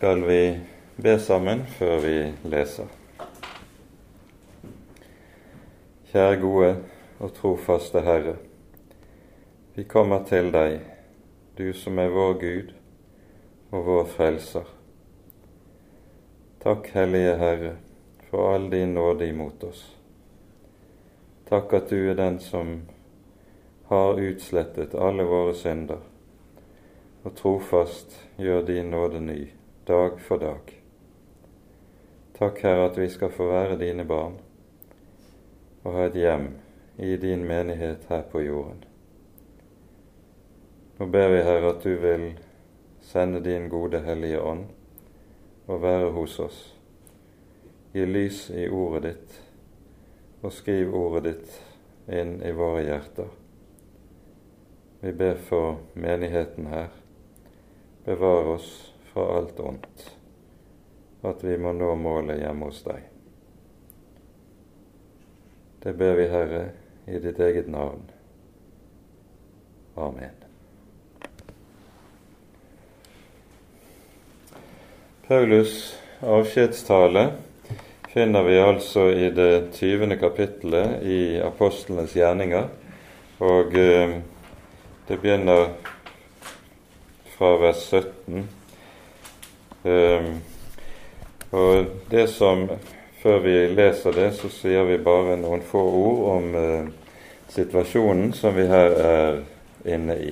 skal vi be sammen før vi leser. Kjære gode og trofaste Herre. Vi kommer til deg, du som er vår Gud og vår Frelser. Takk, Hellige Herre, for all din nåde imot oss. Takk at du er den som har utslettet alle våre synder, og trofast gjør din nåde ny dag for dag. Takk, Herre, at vi skal få være dine barn og ha et hjem i din menighet her på jorden. Nå ber vi, Herre, at du vil sende din gode Hellige Ånd og være hos oss. Gi lys i ordet ditt, og skriv ordet ditt inn i våre hjerter. Vi ber for menigheten her. Bevar oss fra alt ondt at vi må nå målet hjemme hos deg. Det ber vi, Herre, i ditt eget navn. Amen. Paulus' avskjedstale finner vi altså i det tyvende kapittelet i apostlenes gjerninger. Og eh, det begynner fra vers 17. Eh, og det som Før vi leser det, så sier vi bare noen få ord om eh, situasjonen som vi her er inne i.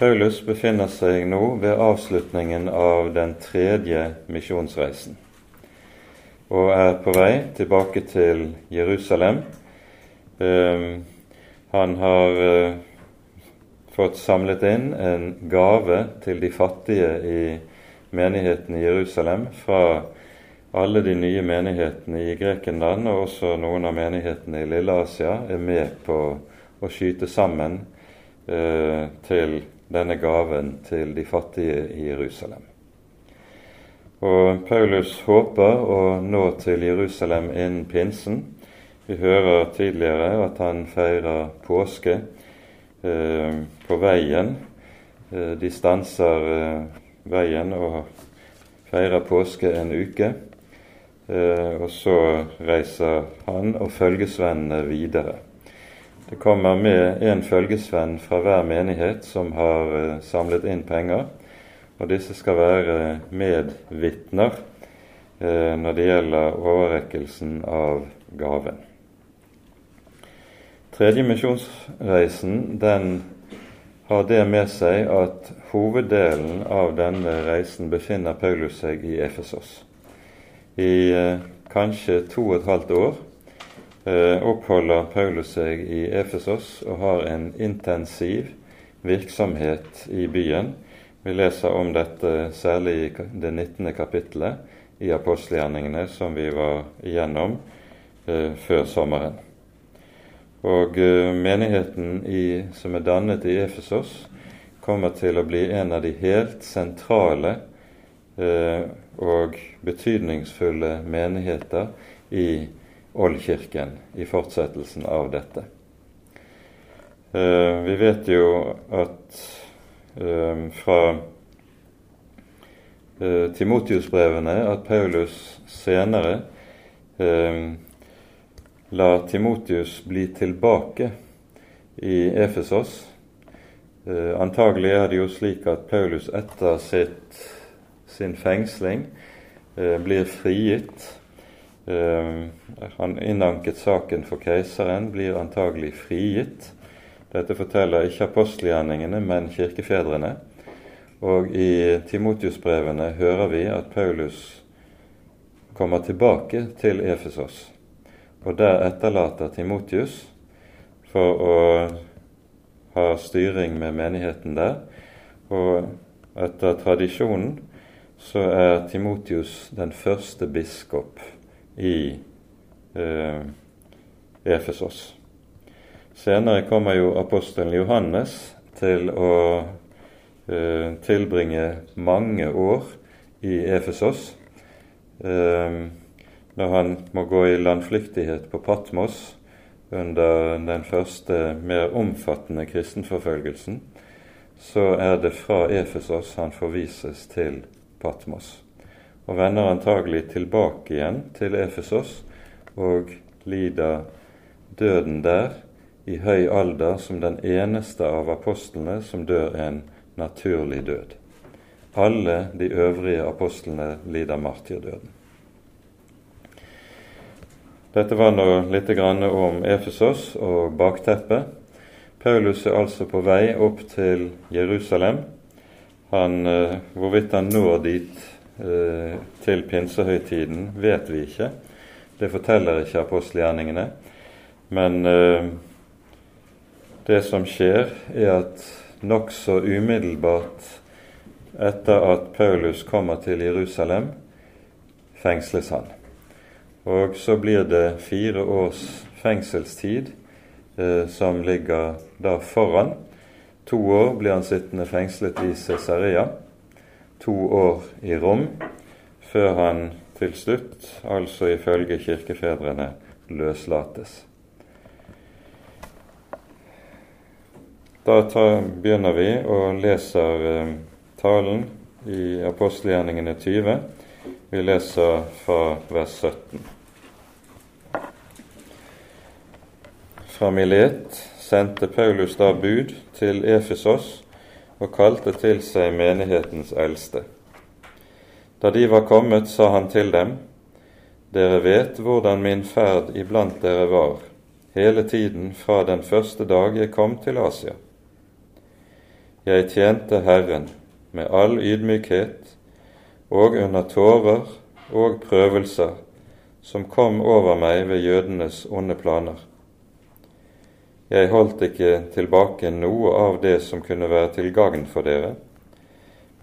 Paulus befinner seg nå ved avslutningen av den tredje misjonsreisen og er på vei tilbake til Jerusalem. Um, han har uh, fått samlet inn en gave til de fattige i menigheten i Jerusalem fra alle de nye menighetene i Grekenland, og også noen av menighetene i Lille-Asia, er med på å skyte sammen eh, til denne gaven til de fattige i Jerusalem. Og Paulus håper å nå til Jerusalem innen pinsen. Vi hører tidligere at han feirer påske eh, på veien. Eh, de stanser eh, veien og feirer påske en uke. Eh, og så reiser han og følgesvennene videre. Det kommer med en følgesvenn fra hver menighet som har eh, samlet inn penger. Og disse skal være medvitner eh, når det gjelder overrekkelsen av gaven. Tredje misjonsreisen den har det med seg at hoveddelen av denne reisen befinner Paulus seg i Efesos. I eh, kanskje to og et halvt år eh, oppholder Paulus seg i Efesos og har en intensiv virksomhet i byen. Vi leser om dette særlig i det 19. kapittelet i apostelgjerningene, som vi var igjennom eh, før sommeren. Og uh, menigheten i, som er dannet i Efesos, kommer til å bli en av de helt sentrale eh, og betydningsfulle menigheter i Ålkirken i fortsettelsen av dette. Eh, vi vet jo at fra Timotius-brevene at Paulus senere la Timotius bli tilbake i Efesos. Eh, antagelig er det jo slik at Paulus etter sitt, sin fengsling eh, blir frigitt. Eh, han innanket saken for keiseren, blir antagelig frigitt. Dette forteller ikke apostelgjerningene, men kirkefedrene. Og i Timotius-brevene hører vi at Paulus kommer tilbake til Efesos og der etterlater Timotius for å ha styring med menigheten der. Og etter tradisjonen så er Timotius den første biskop i eh, Efesos. Senere kommer jo apostelen Johannes til å eh, tilbringe mange år i Efesos. Eh, når han må gå i landflyktighet på Patmos under den første mer omfattende kristenforfølgelsen, så er det fra Efesos han forvises til Patmos, og vender antagelig tilbake igjen til Efesos og lider døden der i høy alder som den eneste av apostlene som dør en naturlig død. Alle de øvrige apostlene lider martyrdøden. Dette var nå litt om Efesos og bakteppet. Paulus er altså på vei opp til Jerusalem. Han, eh, hvorvidt han når dit eh, til pinsehøytiden, vet vi ikke. Det forteller ikke apostelgjerningene. Men eh, det som skjer, er at nokså umiddelbart etter at Paulus kommer til Jerusalem, fengsles han. Og så blir det fire års fengselstid eh, som ligger da foran. To år blir han sittende fengslet i Cesarea, to år i Rom, før han til slutt, altså ifølge kirkefedrene, løslates. Da tar, begynner vi og leser eh, talen i apostelgjerningene 20. Vi leser fra vers 17. Fra Milet sendte Paulus da bud til Efesos og kalte til seg menighetens eldste. Da de var kommet, sa han til dem, Dere vet hvordan min ferd iblant dere var, hele tiden fra den første dag jeg kom til Asia. Jeg tjente Herren med all ydmykhet og under tårer og prøvelser som kom over meg ved jødenes onde planer. Jeg holdt ikke tilbake noe av det som kunne være til gagn for dere,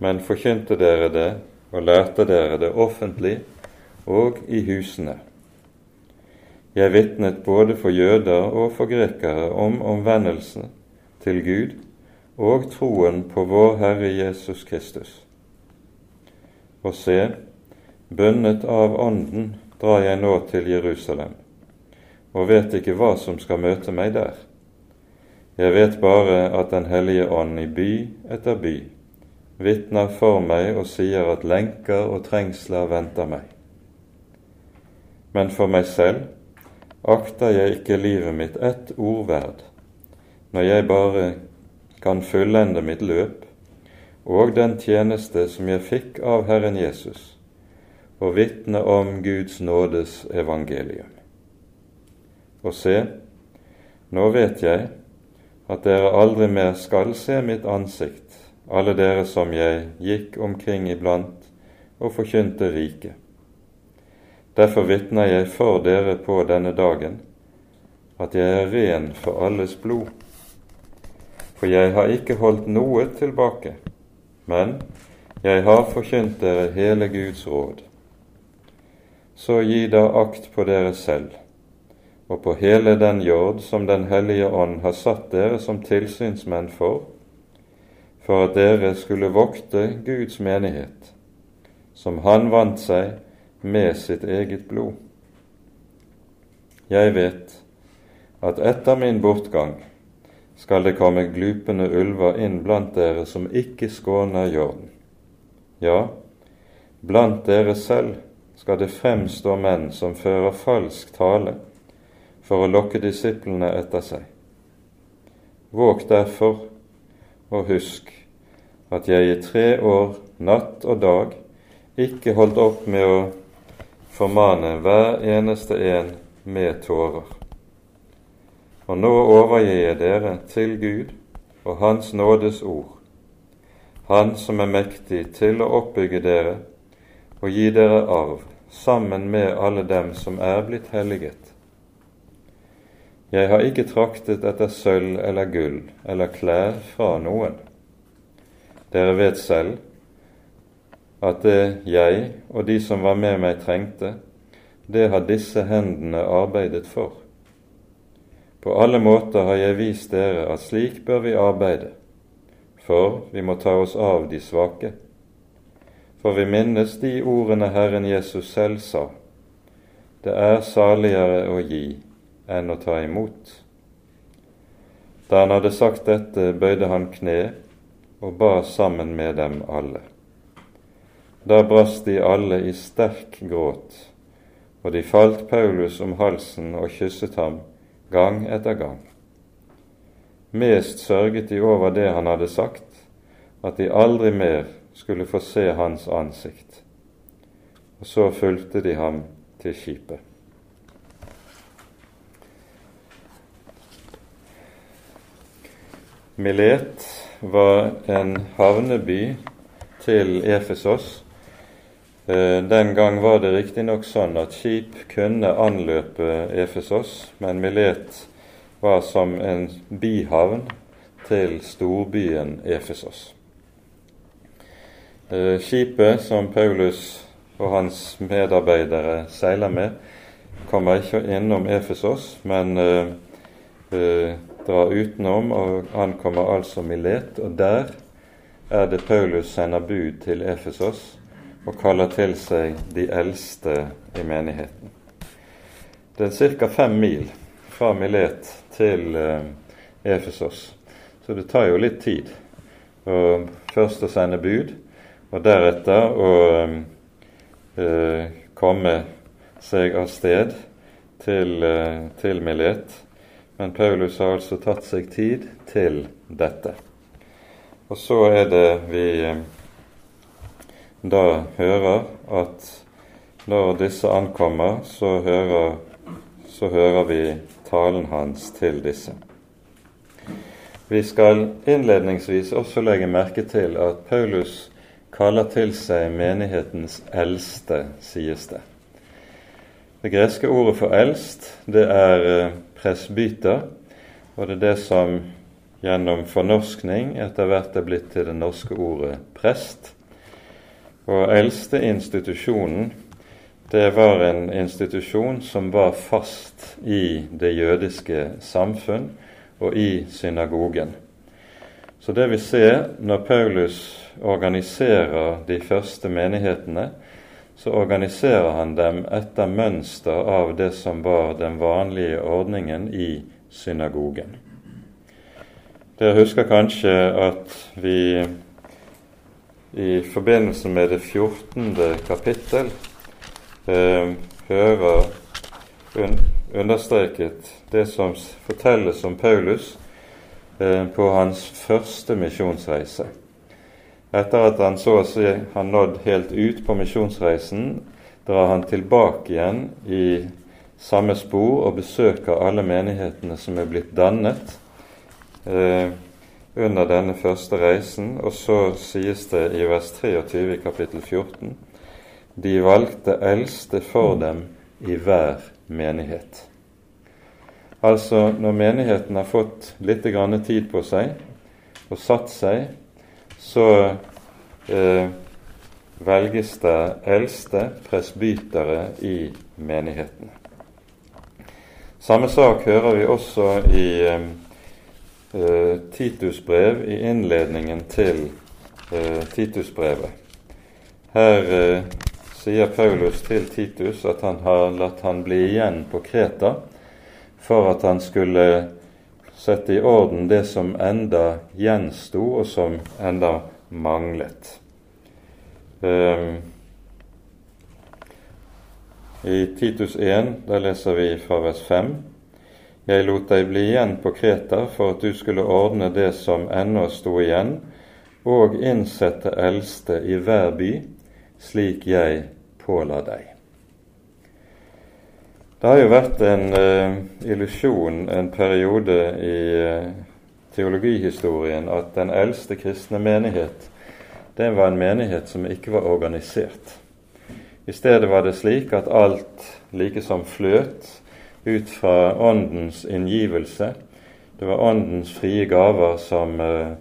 men forkynte dere det og lærte dere det offentlig og i husene. Jeg vitnet både for jøder og for grekere om omvendelsen til Gud og troen på vår Herre Jesus Kristus. Og se, bundet av Ånden drar jeg nå til Jerusalem, og vet ikke hva som skal møte meg der. Jeg vet bare at Den hellige ånd i by etter by vitner for meg og sier at lenker og trengsler venter meg. Men for meg selv akter jeg ikke livet mitt ett ord verd, når jeg bare kan fullende mitt løp og den tjeneste som jeg fikk av Herren Jesus, og vitne om Guds nådes evangelium. Og se, nå vet jeg at dere aldri mer skal se mitt ansikt, alle dere som jeg gikk omkring iblant og forkynte riket. Derfor vitner jeg for dere på denne dagen at jeg er ren for alles blod for jeg har ikke holdt noe tilbake, men jeg har forkynt dere hele Guds råd. Så gi da akt på dere selv og på hele den jord som Den hellige ånd har satt dere som tilsynsmenn for, for at dere skulle vokte Guds menighet, som Han vant seg med sitt eget blod. Jeg vet at etter min bortgang skal det komme glupende ulver inn blant dere som ikke skåner jorden. Ja, blant dere selv skal det fremstå menn som fører falsk tale for å lokke disiplene etter seg. Våg derfor, og husk at jeg i tre år, natt og dag, ikke holdt opp med å formane hver eneste en med tårer. Og nå overgir jeg dere til Gud og Hans nådes ord, Han som er mektig til å oppbygge dere og gi dere arv sammen med alle dem som er blitt helliget. Jeg har ikke traktet etter sølv eller gull eller klær fra noen. Dere vet selv at det jeg og de som var med meg, trengte, det har disse hendene arbeidet for. På alle måter har jeg vist dere at slik bør vi arbeide, for vi må ta oss av de svake. For vi minnes de ordene Herren Jesus selv sa, det er saligere å gi enn å ta imot. Da han hadde sagt dette, bøyde han kne og ba sammen med dem alle. Da brast de alle i sterk gråt, og de falt Paulus om halsen og kysset ham gang etter gang. Mest sørget de over det han hadde sagt, at de aldri mer skulle få se hans ansikt. Og så fulgte de ham til skipet. Milet var en havneby til Efesos. Eh, den gang var det riktignok sånn at skip kunne anløpe Efesos, men Milet var som en bihavn til storbyen Efesos. Eh, skipet som Paulus og hans medarbeidere seiler med, kommer ikke innom Efesos, men eh, drar utenom og ankommer altså Milet. Og der er det Paulus sender bud til Efesos og kaller til seg de eldste i menigheten. Det er ca. fem mil fra Milet til eh, Efesos, så det tar jo litt tid. Og først å sende bud, og deretter å eh, komme seg av sted til, eh, til Milet men Paulus har altså tatt seg tid til dette. Og så er det vi eh, da hører at når disse ankommer, så hører, så hører vi talen hans til disse. Vi skal innledningsvis også legge merke til at Paulus kaller til seg menighetens eldste, sies det. Det greske ordet for eldst, det er eh, presbyter, og det er det som gjennom fornorskning etter hvert er blitt til det norske ordet prest. Og eldste institusjonen, det var en institusjon som var fast i det jødiske samfunn og i synagogen. Så det vi ser når Paulus organiserer de første menighetene, så organiserer han dem etter mønster av det som var den vanlige ordningen i synagogen. Dere husker kanskje at vi i forbindelse med det 14. kapittel eh, hører un understreket det som fortelles om Paulus eh, på hans første misjonsreise. Etter at han så å si har nådd helt ut på misjonsreisen, drar han tilbake igjen i samme spor og besøker alle menighetene som er blitt dannet eh, under denne første reisen. Og så sies det i vers 23 i kapittel 14 de valgte eldste for dem i hver menighet. Altså, når menigheten har fått litt tid på seg og satt seg, så eh, velges det eldste presbytere i menigheten. Samme sak hører vi også i eh, eh, Titus brev, i innledningen til eh, Titusbrevet. Her eh, sier Paulus til Titus at han har latt han bli igjen på Kreta for at han skulle sette i orden det som enda gjensto, og som enda manglet. Um, I Titus 1 der leser vi fra vers 5.: Jeg lot deg bli igjen på Kreta for at du skulle ordne det som ennå sto igjen, og innsette eldste i hver by, slik jeg påla deg. Det har jo vært en uh, illusjon en periode i uh, teologihistorien at den eldste kristne menighet det var en menighet som ikke var organisert. I stedet var det slik at alt likesom fløt ut fra Åndens inngivelse. Det var Åndens frie gaver som uh,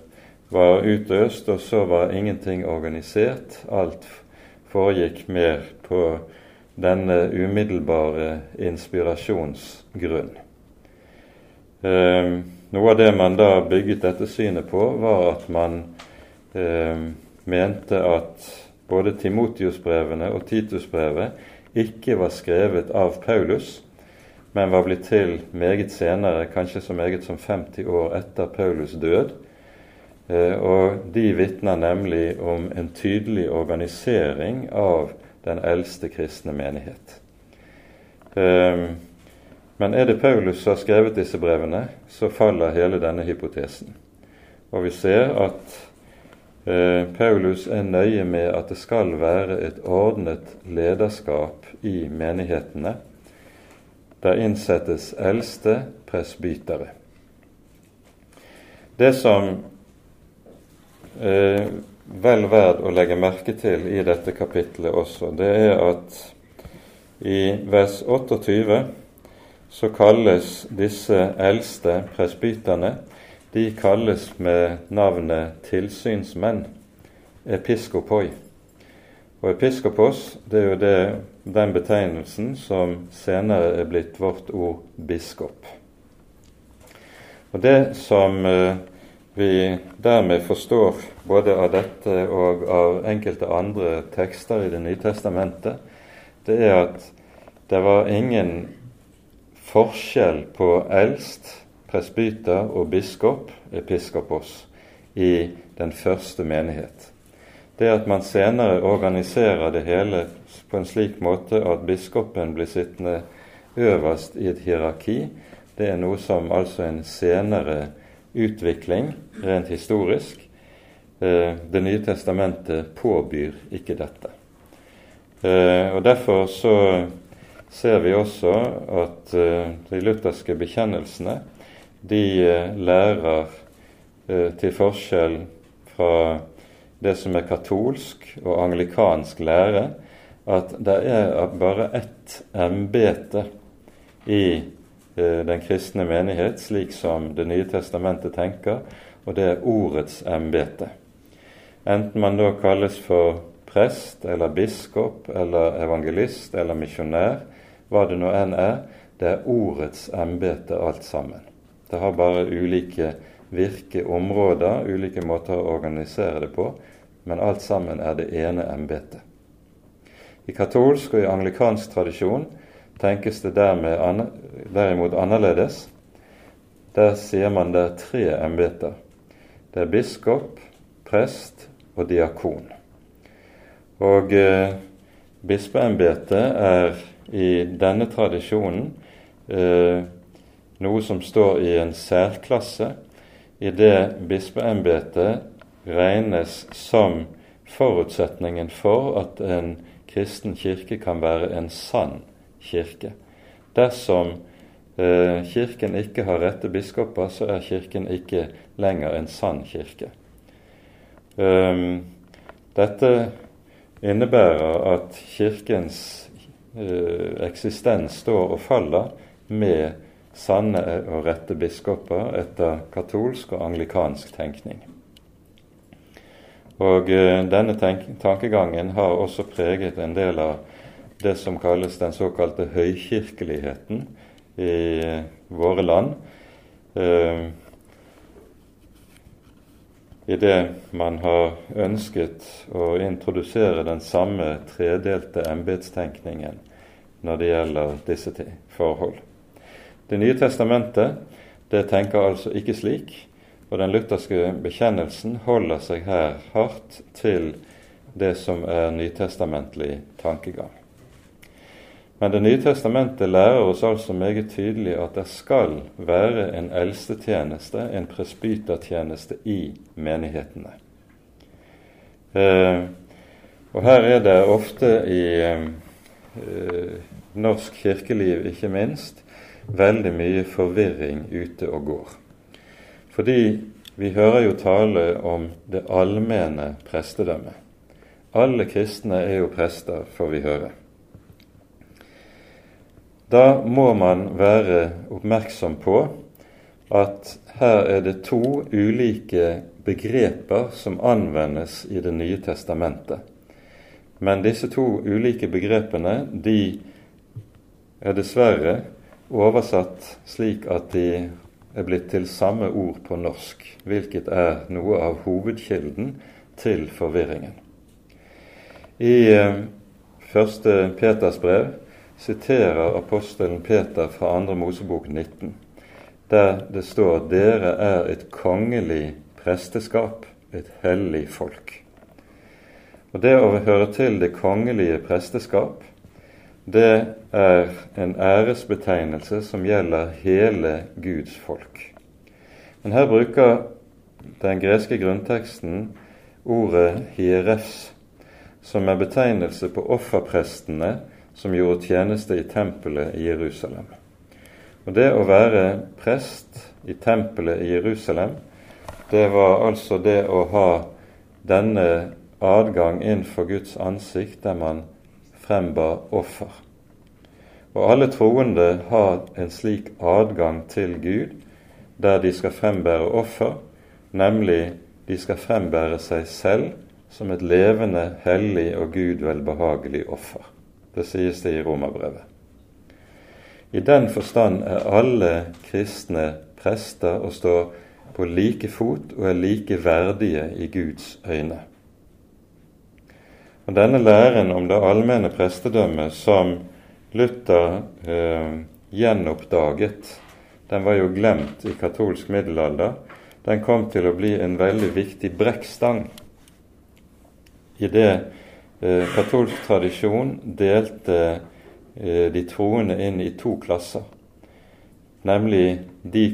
var utøst, og så var ingenting organisert. Alt foregikk mer på denne umiddelbare inspirasjonsgrunn. Eh, noe av det man da bygget dette synet på, var at man eh, mente at både Timotius-brevene og Titus-brevet ikke var skrevet av Paulus, men var blitt til meget senere, kanskje så meget som 50 år etter Paulus død. Eh, og de vitner nemlig om en tydelig organisering av den eldste kristne menighet. Eh, men er det Paulus som har skrevet disse brevene, så faller hele denne hypotesen. Og vi ser at eh, Paulus er nøye med at det skal være et ordnet lederskap i menighetene. Der innsettes eldste presbytere. Det som eh, vel verd å legge merke til i dette kapitlet også, det er at i vers 28 så kalles disse eldste presbyterne de kalles med navnet tilsynsmenn, episkopoi. Og episkopos det er jo det, den betegnelsen som senere er blitt vårt ord biskop. Og Det som eh, vi dermed forstår både av dette og av enkelte andre tekster i Det nye testamentet, det er at det var ingen forskjell på eldst, presbyter og biskop, episkopos, i den første menighet. Det at man senere organiserer det hele på en slik måte at biskopen blir sittende øverst i et hierarki, det er noe som altså en senere utvikling rent historisk. Eh, det nye testamentet påbyr ikke dette. Eh, og Derfor så ser vi også at eh, de lutherske bekjennelsene de lærer til forskjell fra det som er katolsk og anglikansk lære, at det er bare ett embete i Eh, den kristne menighet, slik som Det nye testamentet tenker, og det er ordets embete. Enten man da kalles for prest eller biskop eller evangelist eller misjonær, hva det nå enn er, det er ordets embete alt sammen. Det har bare ulike virkeområder, ulike måter å organisere det på, men alt sammen er det ene embetet. I katolsk og i anglikansk tradisjon tenkes det dermed, derimot annerledes. Der sier man det er tre embeter. Det er biskop, prest og diakon. Og eh, bispeembetet er i denne tradisjonen eh, noe som står i en særklasse, i det bispeembetet regnes som forutsetningen for at en kristen kirke kan være en sann kirke. Dersom eh, Kirken ikke har rette biskoper, så er Kirken ikke lenger en sann kirke. Um, dette innebærer at Kirkens eh, eksistens står og faller med sanne og rette biskoper etter katolsk og anglikansk tenkning. Og eh, Denne tankegangen har også preget en del av det som kalles den såkalte høykirkeligheten i våre land. Eh, I det man har ønsket å introdusere den samme tredelte embetstenkningen når det gjelder disse forhold. Det nye testamentet det tenker altså ikke slik, og den lutherske bekjennelsen holder seg her hardt til det som er nytestamentlig tankegang. Men Det nye testamentet lærer oss altså meget tydelig at det skal være en eldstetjeneste, en presbytertjeneste, i menighetene. Eh, og Her er det ofte i eh, norsk kirkeliv, ikke minst, veldig mye forvirring ute og går. Fordi vi hører jo tale om det allmenne prestedømmet. Alle kristne er jo prester, får vi høre. Da må man være oppmerksom på at her er det to ulike begreper som anvendes i Det nye testamentet. Men disse to ulike begrepene de er dessverre oversatt slik at de er blitt til samme ord på norsk, hvilket er noe av hovedkilden til forvirringen. I eh, første Peters brev siterer apostelen Peter fra 2. Mosebok 19, der det står 'Dere er et kongelig presteskap, et hellig folk. Og Det å høre til det kongelige presteskap, det er en æresbetegnelse som gjelder hele Guds folk. Men her bruker den greske grunnteksten ordet hierefs, som er betegnelse på offerprestene som gjorde tjeneste i tempelet i Jerusalem. Og Det å være prest i tempelet i Jerusalem, det var altså det å ha denne adgang inn for Guds ansikt der man frembar offer. Og alle troende har en slik adgang til Gud der de skal frembære offer, nemlig de skal frembære seg selv som et levende, hellig og Gud velbehagelig offer. Det sies det i Romerbrevet. I den forstand er alle kristne prester og står på like fot og er like verdige i Guds øyne. Og Denne læren om det allmenne prestedømmet som Luther eh, gjenoppdaget, den var jo glemt i katolsk middelalder. Den kom til å bli en veldig viktig brekkstang i det eh, katolsk tradisjon delte eh, de troende inn i to klasser, nemlig de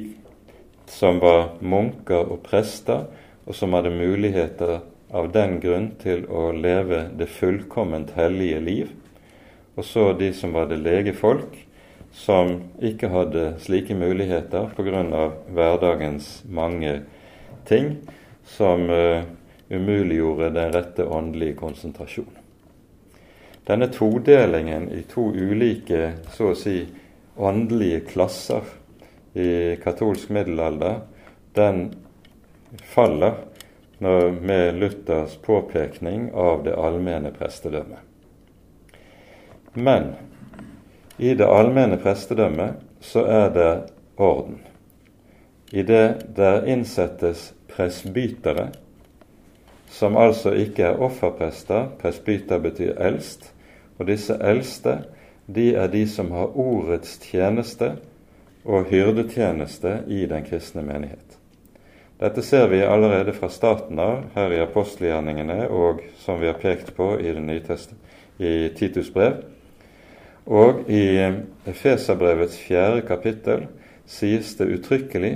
som var munker og prester, og som hadde muligheter av den grunn til å leve det fullkomment hellige liv, og så de som var det legefolk, som ikke hadde slike muligheter pga. hverdagens mange ting som uh, umuliggjorde den rette åndelige konsentrasjon. Denne todelingen i to ulike, så å si, åndelige klasser i katolsk middelalder, den faller med Luthers påpekning av det allmenne prestedømmet. Men i det allmenne prestedømmet så er det orden. I det der innsettes presbytere, som altså ikke er offerprester. Presbyter betyr eldst. Og disse eldste, de er de som har ordets tjeneste og hyrdetjeneste i den kristne menighet. Dette ser vi allerede fra starten av her i apostelgjerningene og som vi har pekt på i i Titus brev. Og i Efeserbrevets fjerde kapittel sies det uttrykkelig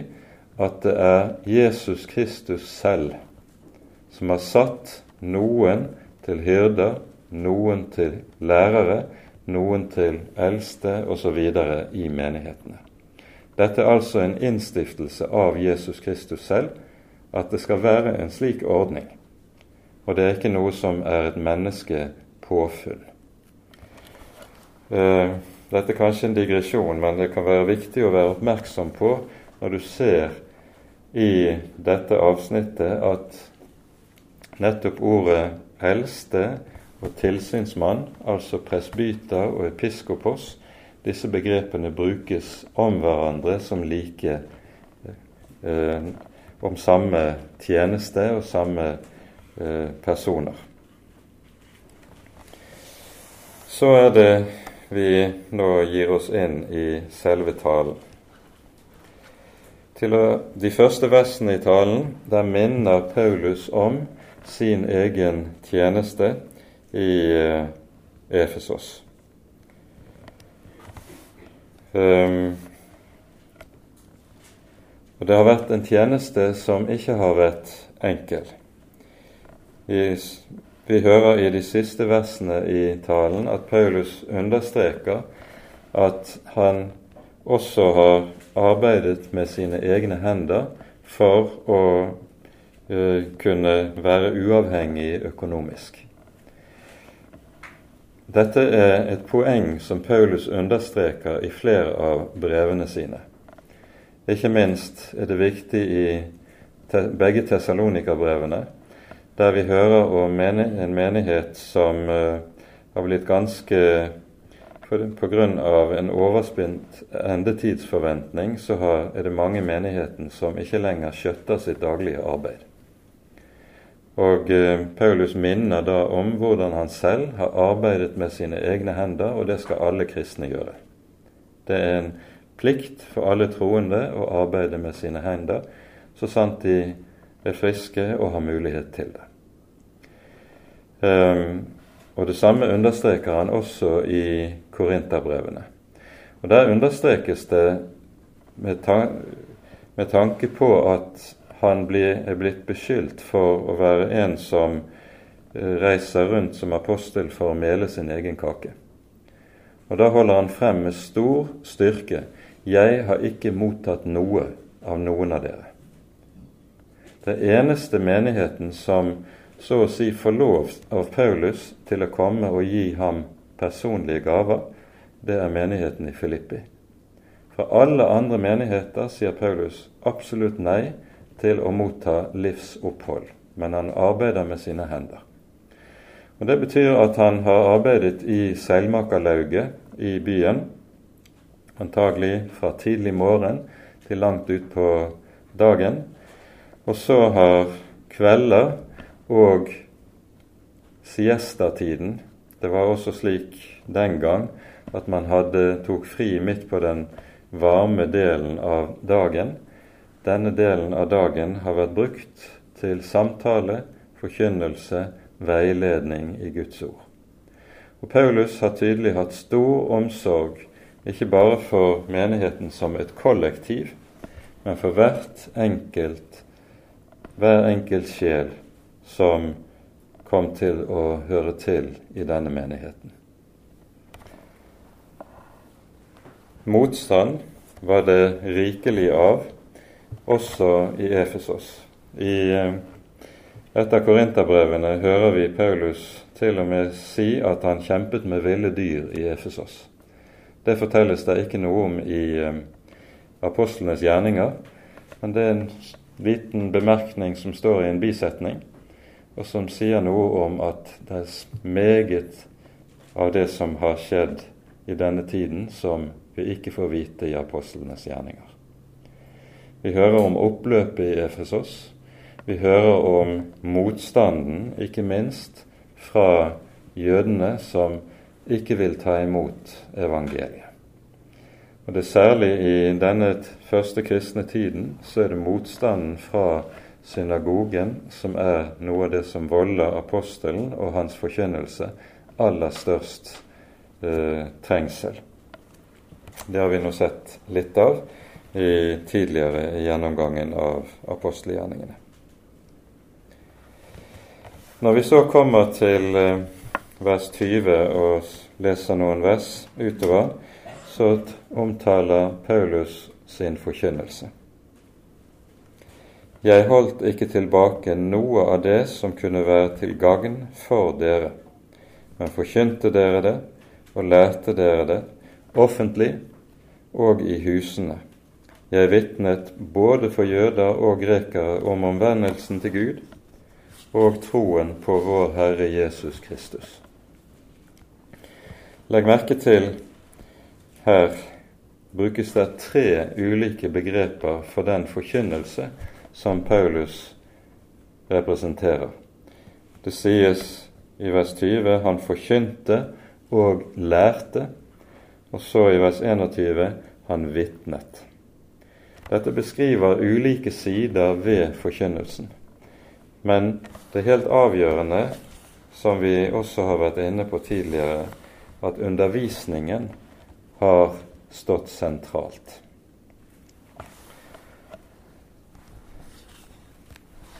at det er Jesus Kristus selv som har satt noen til hyrder, noen til lærere, noen til eldste osv. i menighetene. Dette er altså en innstiftelse av Jesus Kristus selv, at det skal være en slik ordning. Og det er ikke noe som er et menneskepåfunn. Eh, dette er kanskje en digresjon, men det kan være viktig å være oppmerksom på når du ser i dette avsnittet at nettopp ordet eldste og tilsynsmann, altså presbyter og episkopos, disse begrepene brukes om hverandre som like eh, om samme tjeneste og samme eh, personer. Så er det vi nå gir oss inn i selve talen. Til de første versene i talen der minner Paulus om sin egen tjeneste i eh, Efesos. Um, og Det har vært en tjeneste som ikke har vært enkel. Vi, vi hører i de siste versene i talen at Paulus understreker at han også har arbeidet med sine egne hender for å uh, kunne være uavhengig økonomisk. Dette er et poeng som Paulus understreker i flere av brevene sine. Ikke minst er det viktig i begge Tessalonika-brevene, der vi hører om en menighet som uh, har blitt ganske Pga. en overspint endetidsforventning så er det mange i menigheten som ikke lenger skjøtter sitt daglige arbeid. Og eh, Paulus minner da om hvordan han selv har arbeidet med sine egne hender, og det skal alle kristne gjøre. Det er en plikt for alle troende å arbeide med sine hender, så sant de er friske og har mulighet til det. Um, og Det samme understreker han også i Korinterbrevene. Og Der understrekes det med, tan med tanke på at han blir, er blitt beskyldt for å være en som eh, reiser rundt som apostel for å mele sin egen kake. Og Da holder han frem med stor styrke 'Jeg har ikke mottatt noe av noen av dere'. Det eneste menigheten som så å si får lov av Paulus til å komme og gi ham personlige gaver, det er menigheten i Filippi. Fra alle andre menigheter sier Paulus absolutt nei til å motta livsopphold, men han arbeider med sine hender. Og Det betyr at han har arbeidet i seilmakerlauget i byen, antagelig fra tidlig morgen til langt utpå dagen. Og så har kvelder og siestatiden Det var også slik den gang at man hadde, tok fri midt på den varme delen av dagen. Denne delen av dagen har vært brukt til samtale, forkynnelse, veiledning i Guds ord. Og Paulus har tydelig hatt stor omsorg ikke bare for menigheten som et kollektiv, men for hvert enkelt, hver enkelt sjel som kom til å høre til i denne menigheten. Motstand var det rikelig av også i Efesos. I eh, et av korinterbrevene hører vi Paulus til og med si at han kjempet med ville dyr i Efesos. Det fortelles det ikke noe om i eh, apostlenes gjerninger, men det er en liten bemerkning som står i en bisetning, og som sier noe om at det er meget av det som har skjedd i denne tiden, som vi ikke får vite i apostlenes gjerninger. Vi hører om oppløpet i Efesos. Vi hører om motstanden, ikke minst fra jødene som ikke vil ta imot evangeliet. Og det er Særlig i denne første kristne tiden så er det motstanden fra synagogen som er noe av det som volder apostelen og hans forkynnelse aller størst eh, trengsel. Det har vi nå sett litt av i tidligere gjennomgangen av apostelgjerningene. Når vi så kommer til eh, vers 20 og leser noen vers utover, så omtaler Paulus sin forkynnelse. Jeg holdt ikke tilbake noe av det som kunne være til gagn for dere, men forkynte dere det og lærte dere det offentlig og i husene. Jeg vitnet både for jøder og grekere om omvendelsen til Gud og troen på vår Herre Jesus Kristus. Legg merke til her brukes det tre ulike begreper for den forkynnelse som Paulus representerer. Det sies i vers 20 han forkynte og lærte, og så i vers 21 han vitnet. Dette beskriver ulike sider ved forkynnelsen. Men det er helt avgjørende, som vi også har vært inne på tidligere, at undervisningen har stått sentralt.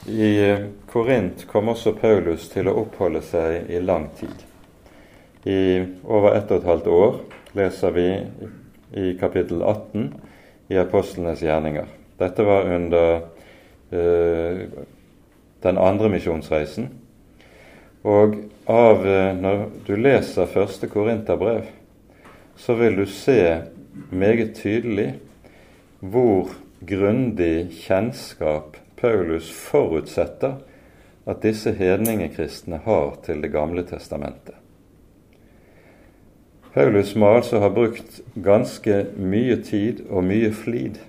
I Korint kom også Paulus til å oppholde seg i lang tid. I over ett og et halvt år leser vi i kapittel 18 i apostlenes gjerninger. Dette var under eh, den andre misjonsreisen. Og av, eh, når du leser første Korinterbrev, så vil du se meget tydelig hvor grundig kjennskap Paulus forutsetter at disse hedningekristne har til Det gamle testamentet. Paulus må altså ha brukt ganske mye tid og mye flid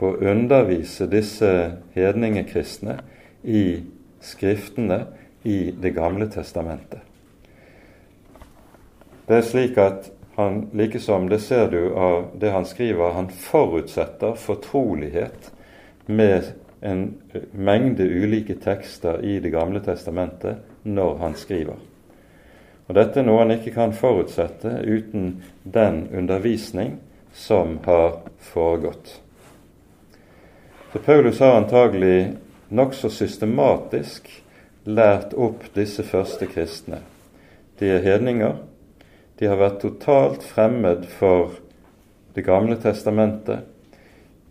på å undervise disse hedningekristne i Skriftene i Det gamle testamentet. Det er slik at han, likesom det ser du av det han skriver, han forutsetter fortrolighet med en mengde ulike tekster i Det gamle testamentet når han skriver. Og Dette er noe han ikke kan forutsette uten den undervisning som har foregått. Så Paulus har antagelig nokså systematisk lært opp disse første kristne. De er hedninger. De har vært totalt fremmed for Det gamle testamentet.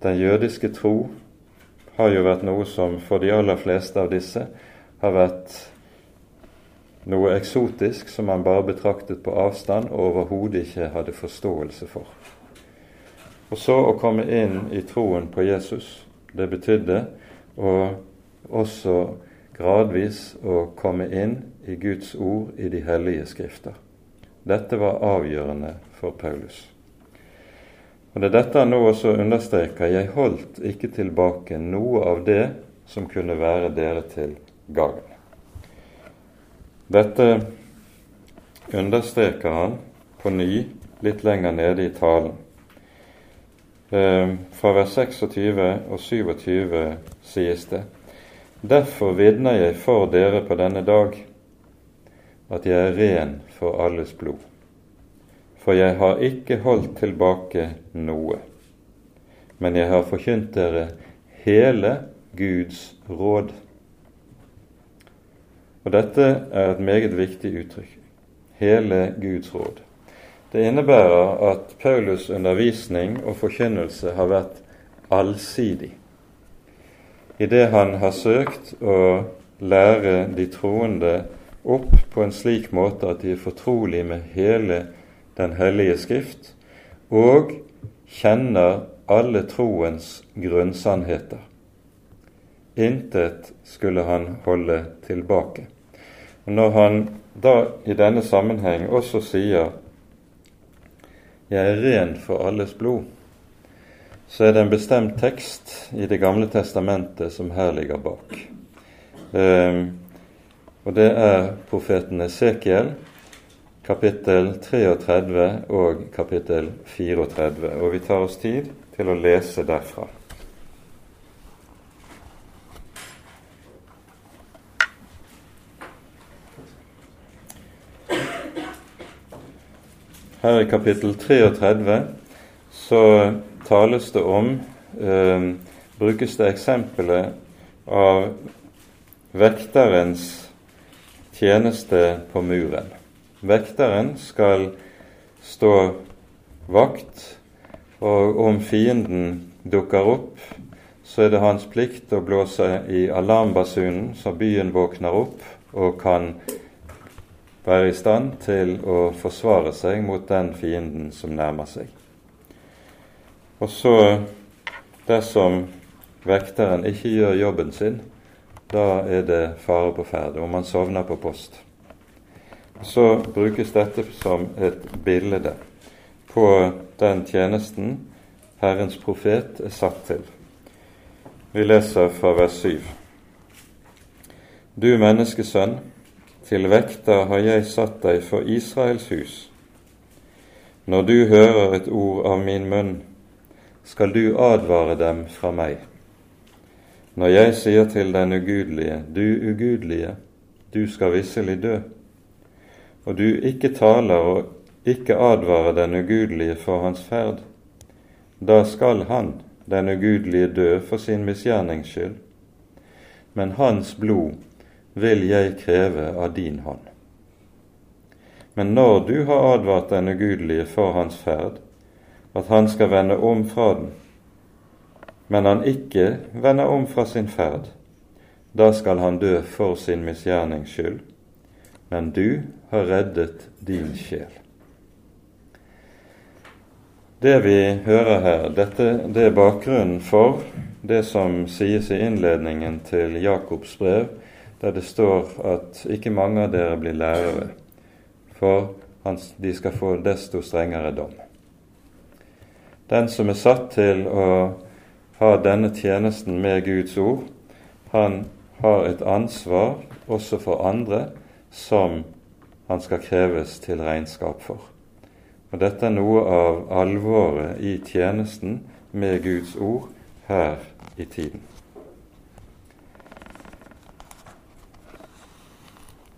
Den jødiske tro har jo vært noe som for de aller fleste av disse har vært noe eksotisk som han bare betraktet på avstand og overhodet ikke hadde forståelse for. Og så å komme inn i troen på Jesus, det betydde å også gradvis å komme inn i Guds ord i de hellige skrifter. Dette var avgjørende for Paulus. Og Det er dette han nå også understreker. Jeg holdt ikke tilbake noe av det som kunne være dere til gagn. Dette understreker han på ny litt lenger nede i talen. Eh, fra vers 26 og 27 sies det Derfor vitner jeg for dere på denne dag at jeg er ren for alles blod. For jeg har ikke holdt tilbake noe, men jeg har forkynt dere hele Guds råd. Og dette er et meget viktig uttrykk. Hele Guds råd. Det innebærer at Paulus' undervisning og forkynnelse har vært allsidig. I det han har søkt å lære de troende opp på en slik måte at de er fortrolige med hele Den hellige Skrift, og kjenner alle troens grunnsannheter. Intet skulle han holde tilbake. Og Når han da i denne sammenheng også sier 'Jeg er ren for alles blod', så er det en bestemt tekst i Det gamle testamentet som her ligger bak. Um, og det er profeten Esekiel, kapittel 33 og kapittel 34. Og vi tar oss tid til å lese derfra. Her i kapittel 33 så tales det om eh, Brukes det eksempelet av vekterens tjeneste på muren. Vekteren skal stå vakt, og om fienden dukker opp, så er det hans plikt å blåse i alarmbasunen så byen våkner opp og kan være i stand til å forsvare seg mot den fienden som nærmer seg. Og så, dersom vekteren ikke gjør jobben sin, da er det fare på ferde, om man sovner på post. Så brukes dette som et bilde på den tjenesten Herrens profet er satt til. Vi leser fra vers 7. Du menneskesønn, til vekter har jeg satt deg for Israels hus. Når du hører et ord av min munn, skal du advare dem fra meg. Når jeg sier til den ugudelige, du ugudelige, du skal visselig dø, og du ikke taler og ikke advarer den ugudelige for hans ferd, da skal han, den ugudelige, dø for sin misgjernings skyld, men hans blod vil jeg kreve av din hånd. Men når du har advart den ugudelige for hans ferd, at han skal vende om fra den, men han ikke vender om fra sin ferd, da skal han dø for sin misgjernings skyld, men du har reddet din sjel. Det vi hører her, dette, det er bakgrunnen for det som sies i innledningen til Jakobs brev, der det står at ikke mange av dere blir lærere, for de skal få desto strengere dom. Den som er satt til å ha denne tjenesten med Guds ord, han har et ansvar også for andre som han skal kreves til regnskap for. Og Dette er noe av alvoret i tjenesten med Guds ord her i tiden.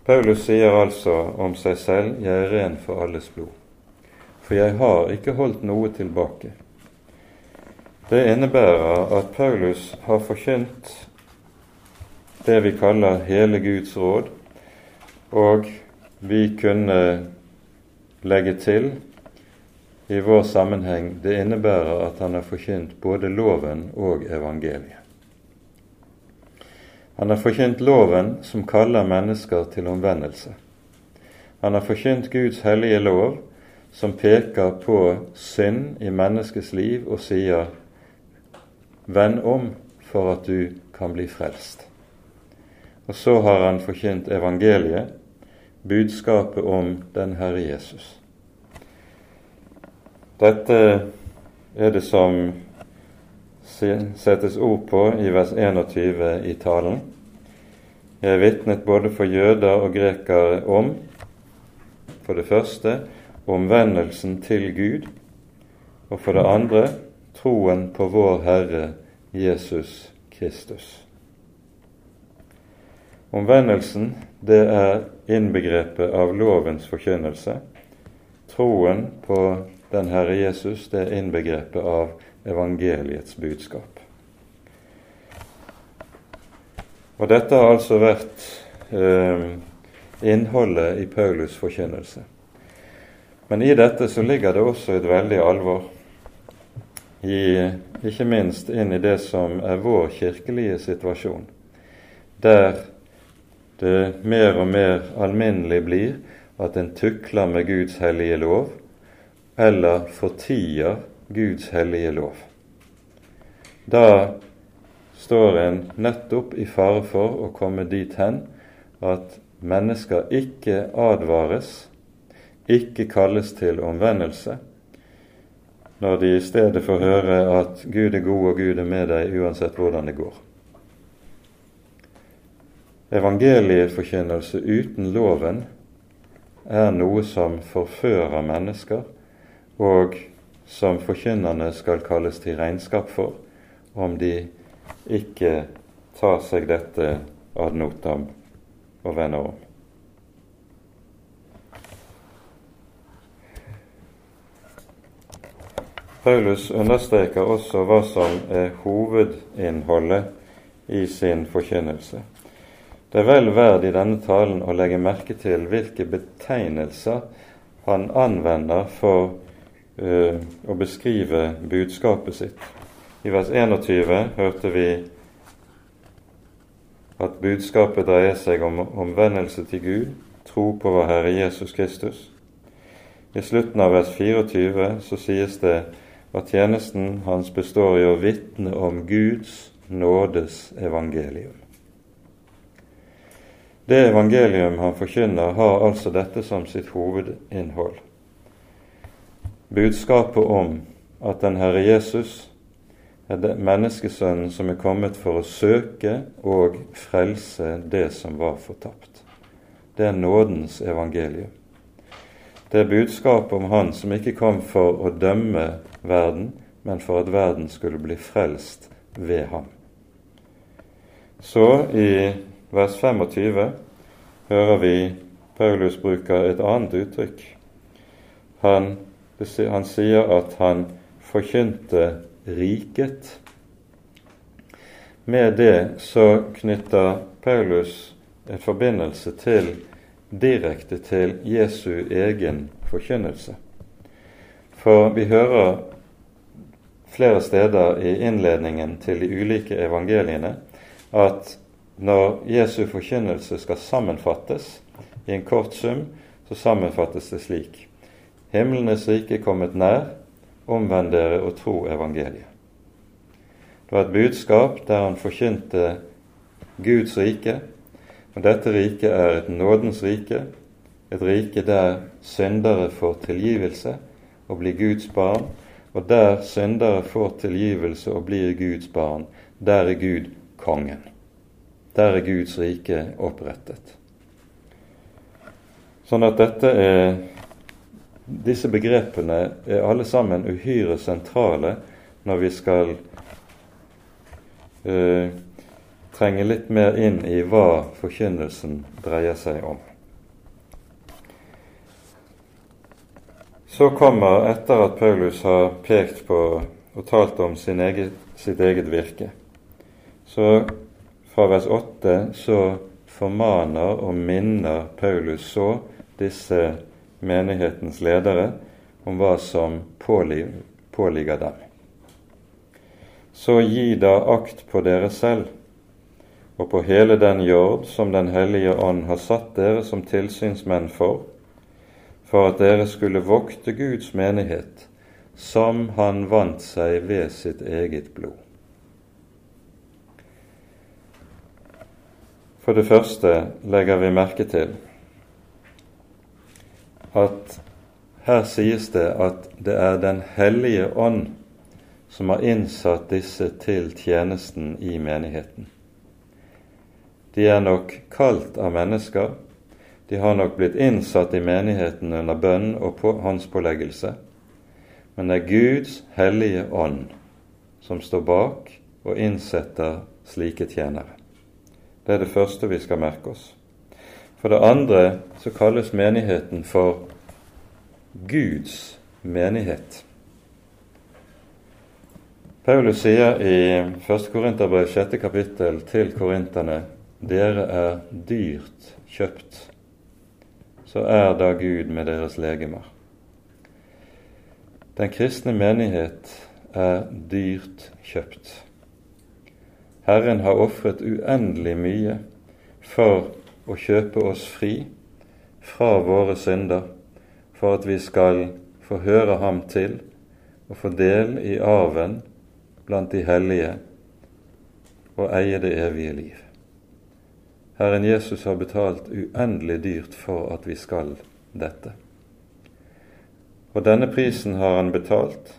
Paulus sier altså om seg selv 'Jeg er ren for alles blod', for jeg har ikke holdt noe tilbake. Det innebærer at Paulus har forkynt det vi kaller hele Guds råd, og vi kunne legge til i vår sammenheng det innebærer at han har forkynt både loven og evangeliet. Han har forkynt loven som kaller mennesker til omvendelse. Han har forkynt Guds hellige lov som peker på synd i menneskets liv og sier 'vend om for at du kan bli frelst'. Og så har han forkynt evangeliet, budskapet om den Herre Jesus. Dette er det som settes ord på i vers 21 i talen. Jeg vitnet både for jøder og grekere om, for det første, omvendelsen til Gud, og for det andre troen på vår Herre Jesus Kristus. Omvendelsen, det er innbegrepet av lovens forkynnelse. Troen på den Herre Jesus, det er innbegrepet av evangeliets budskap. Og dette har altså vært eh, innholdet i Paulus' forkynnelse. Men i dette så ligger det også et veldig alvor, i, ikke minst inn i det som er vår kirkelige situasjon, der det mer og mer alminnelig blir at en tukler med Guds hellige lov, eller fortier Guds hellige lov. Da står en nettopp i fare for å komme dit hen at mennesker ikke advares, ikke kalles til omvendelse, når de i stedet får høre at Gud er god og Gud er med deg uansett hvordan det går. Evangelieforkynnelse uten loven er noe som forfører mennesker, og som forkynnerne skal kalles til regnskap for, om de ikke tar seg dette ad notam og vender om. Paulus understreker også hva som er hovedinnholdet i sin forkynnelse. Det er vel verd i denne talen å legge merke til hvilke betegnelser han anvender for uh, å beskrive budskapet sitt. I vers 21 hørte vi at budskapet dreier seg om omvendelse til Gud, tro på vår Herre Jesus Kristus. I slutten av vers 24 så sies det at tjenesten hans består i å vitne om Guds nådes evangelium. Det evangelium han forkynner, har altså dette som sitt hovedinnhold budskapet om at den Herre Jesus er det menneskesønnen som er kommet for å søke og frelse det som var fortapt. Det er nådens evangelium. Det er budskapet om Han som ikke kom for å dømme verden, men for at verden skulle bli frelst ved ham. Så i vers 25 hører vi Paulus bruker et annet uttrykk. Han han sier at han forkynte riket. Med det så knytter Paulus en forbindelse til direkte til Jesu egen forkynnelse. For vi hører flere steder i innledningen til de ulike evangeliene at når Jesu forkynnelse skal sammenfattes i en kort sum, så sammenfattes det slik Himlenes rike kommet nær, omvend dere og tro evangeliet. Det var et budskap der han forkynte Guds rike, og dette riket er et nådens rike, et rike der syndere får tilgivelse og blir Guds barn, og der syndere får tilgivelse og blir Guds barn, der er Gud kongen. Der er Guds rike opprettet. Sånn at dette er disse begrepene er alle sammen uhyre sentrale når vi skal uh, trenge litt mer inn i hva forkynnelsen dreier seg om. Så kommer, etter at Paulus har pekt på og talt om eget, sitt eget virke, så fra vers 8 så formaner og minner Paulus så disse menighetens ledere om hva som påligger dem. Så gi da akt på dere selv og på hele den jord som Den hellige ånd har satt dere som tilsynsmenn for, for at dere skulle vokte Guds menighet, som han vant seg ved sitt eget blod. For det første legger vi merke til at her sies det at det er Den hellige ånd som har innsatt disse til tjenesten i menigheten. De er nok kalt av mennesker, de har nok blitt innsatt i menigheten under bønn og på håndspåleggelse, men det er Guds hellige ånd som står bak og innsetter slike tjenere. Det er det første vi skal merke oss. For det andre så kalles menigheten for Guds menighet. Paulus sier i 1. Korinterbrev 6. kapittel til korinterne dere er dyrt kjøpt. Så er da Gud med deres legemer. Den kristne menighet er dyrt kjøpt. Herren har ofret uendelig mye for å kjøpe oss fri fra våre synder for at vi skal få høre ham til og få del i arven blant de hellige og eie det evige liv. Herren Jesus har betalt uendelig dyrt for at vi skal dette. Og denne prisen har han betalt,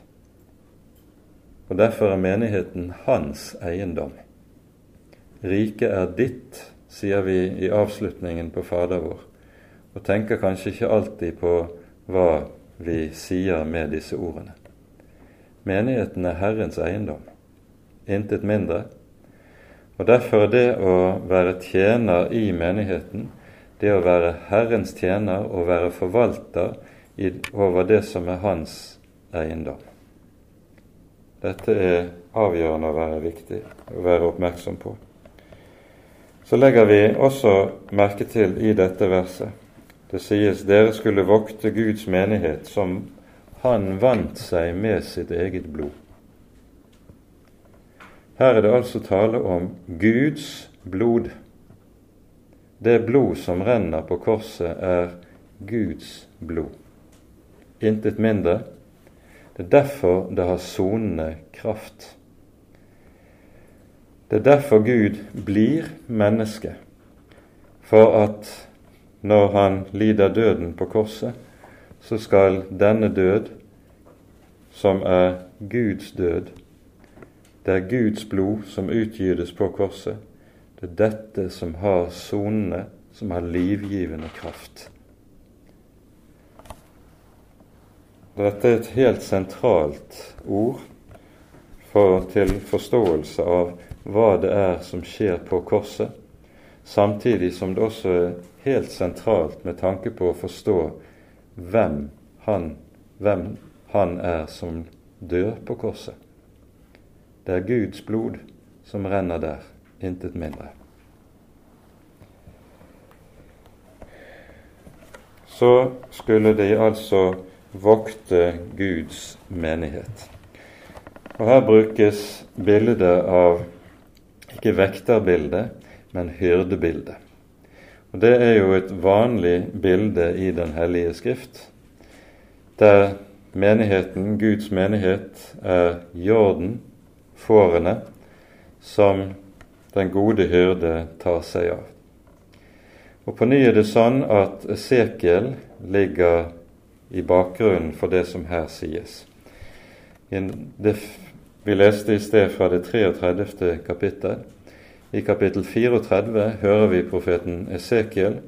og derfor er menigheten hans eiendom. Riket er ditt, sier vi i avslutningen på Fader vår, og tenker kanskje ikke alltid på hva vi sier med disse ordene. Menigheten er Herrens eiendom, intet mindre. Og Derfor er det å være tjener i menigheten, det å være Herrens tjener og være forvalter over det som er hans eiendom. Dette er avgjørende å være viktig å være oppmerksom på. Så legger vi også merke til i dette verset det sies dere skulle vokte Guds menighet som han vant seg med sitt eget blod. Her er det altså tale om Guds blod. Det blod som renner på korset, er Guds blod. Intet mindre. Det er derfor det har sonende kraft. Det er derfor Gud blir menneske, for at når han lider døden på korset, så skal denne død, som er Guds død, det er Guds blod som utgytes på korset, det er dette som har sonene, som har livgivende kraft. Dette er et helt sentralt ord for, til forståelse av hva det er som skjer på korset, samtidig som det også er helt sentralt med tanke på å forstå hvem han, hvem han er som dør på korset. Det er Guds blod som renner der, intet mindre. Så skulle de altså vokte Guds menighet. Og Her brukes bildet av ikke vekterbildet, men hyrdebildet. Og Det er jo et vanlig bilde i Den hellige skrift, der menigheten, Guds menighet, er jorden, fårene, som den gode hyrde tar seg av. Og På ny er det sånn at Esekiel ligger i bakgrunnen for det som her sies. Det vi leste i sted fra det 33. kapittel, i kapittel 34 hører vi profeten Esekiel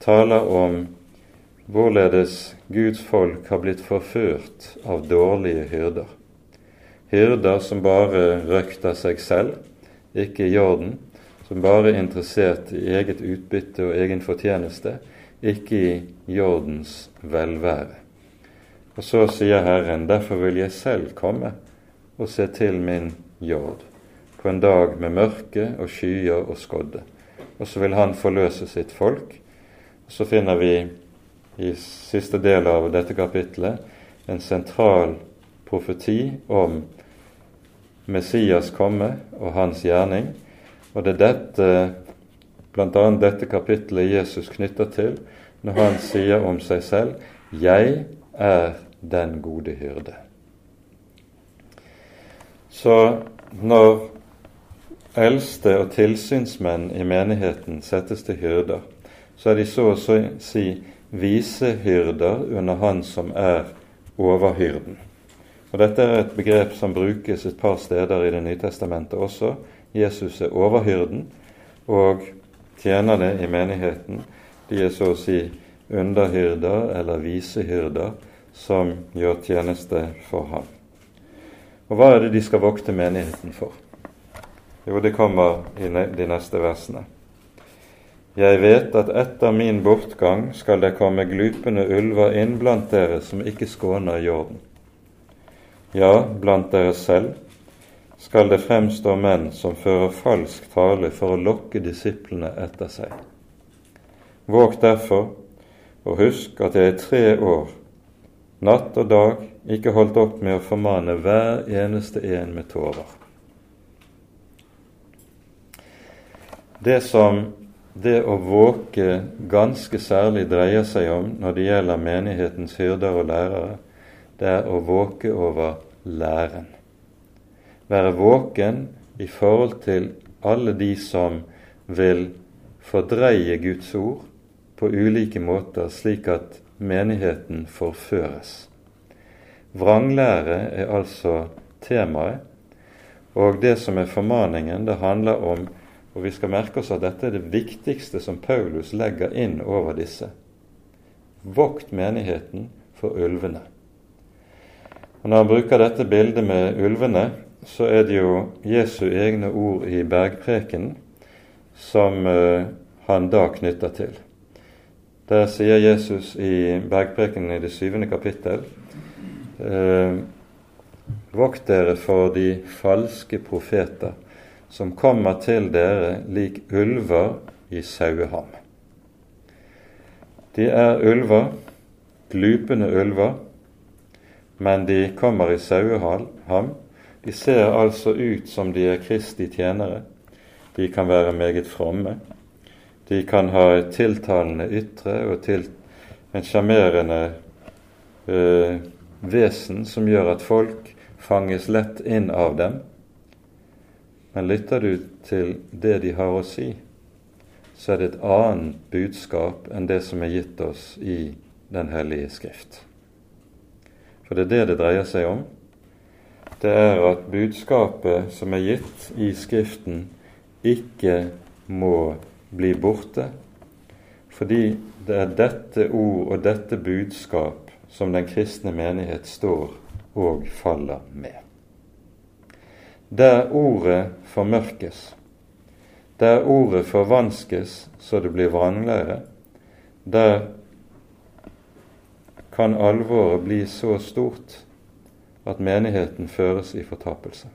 tale om hvorledes Guds folk har blitt forført av dårlige hyrder. Hyrder som bare røkter seg selv, ikke i orden, som bare er interessert i eget utbytte og egen fortjeneste, ikke i jordens velvære. Og så sier Herren, derfor vil jeg selv komme og se til min jord på en dag med mørke og skyer og skodde. Og så vil han forløse sitt folk. Og så finner vi i siste del av dette kapitlet en sentral profeti om Messias komme og hans gjerning. Og det er dette, bl.a. dette kapitlet Jesus knytter til når han sier om seg selv 'Jeg er den gode hyrde'. Så når eldste og tilsynsmenn i menigheten settes til hyrder, så er de så å si visehyrder under han som er overhyrden. Og Dette er et begrep som brukes et par steder i Det nye testamentet også. Jesus er overhyrden, og tjenerne i menigheten de er så å si underhyrder eller visehyrder som gjør tjeneste for ham. Og hva er det de skal vokte menigheten for? Jo, det kommer i de neste versene. Jeg vet at etter min bortgang skal det komme glupende ulver inn blant dere som ikke skåner jorden. Ja, blant dere selv skal det fremstå menn som fører falsk tale for å lokke disiplene etter seg. Våg derfor, og husk at jeg i tre år, natt og dag, ikke holdt opp med å formane hver eneste en med tårer. Det som det å våke ganske særlig dreier seg om når det gjelder menighetens hyrder og lærere, det er å våke over læren. Være våken i forhold til alle de som vil fordreie Guds ord på ulike måter, slik at menigheten forføres. Vranglære er altså temaet, og det som er formaningen, det handler om og vi skal merke oss at dette er det viktigste som Paulus legger inn over disse. Vokt menigheten for ulvene. Og Når han bruker dette bildet med ulvene, så er det jo Jesu egne ord i bergprekenen som uh, han da knytter til. Der sier Jesus i bergprekenen i det syvende kapittel eh, Vokt dere for de falske profeter som kommer til dere lik ulver i saueham. De er ulver, glupende ulver, men de kommer i saueham. De ser altså ut som de er Kristi tjenere. De kan være meget fromme. De kan ha et tiltalende ytre og en sjarmerende eh, vesen som gjør at folk fanges lett inn av dem. Men lytter du til det de har å si, så er det et annet budskap enn det som er gitt oss i Den hellige Skrift. For det er det det dreier seg om. Det er at budskapet som er gitt i Skriften, ikke må bli borte, fordi det er dette ord og dette budskap som den kristne menighet står og faller med. Der ordet formørkes, der ordet forvanskes så det blir vranglære, der kan alvoret bli så stort at menigheten føres i fortapelse.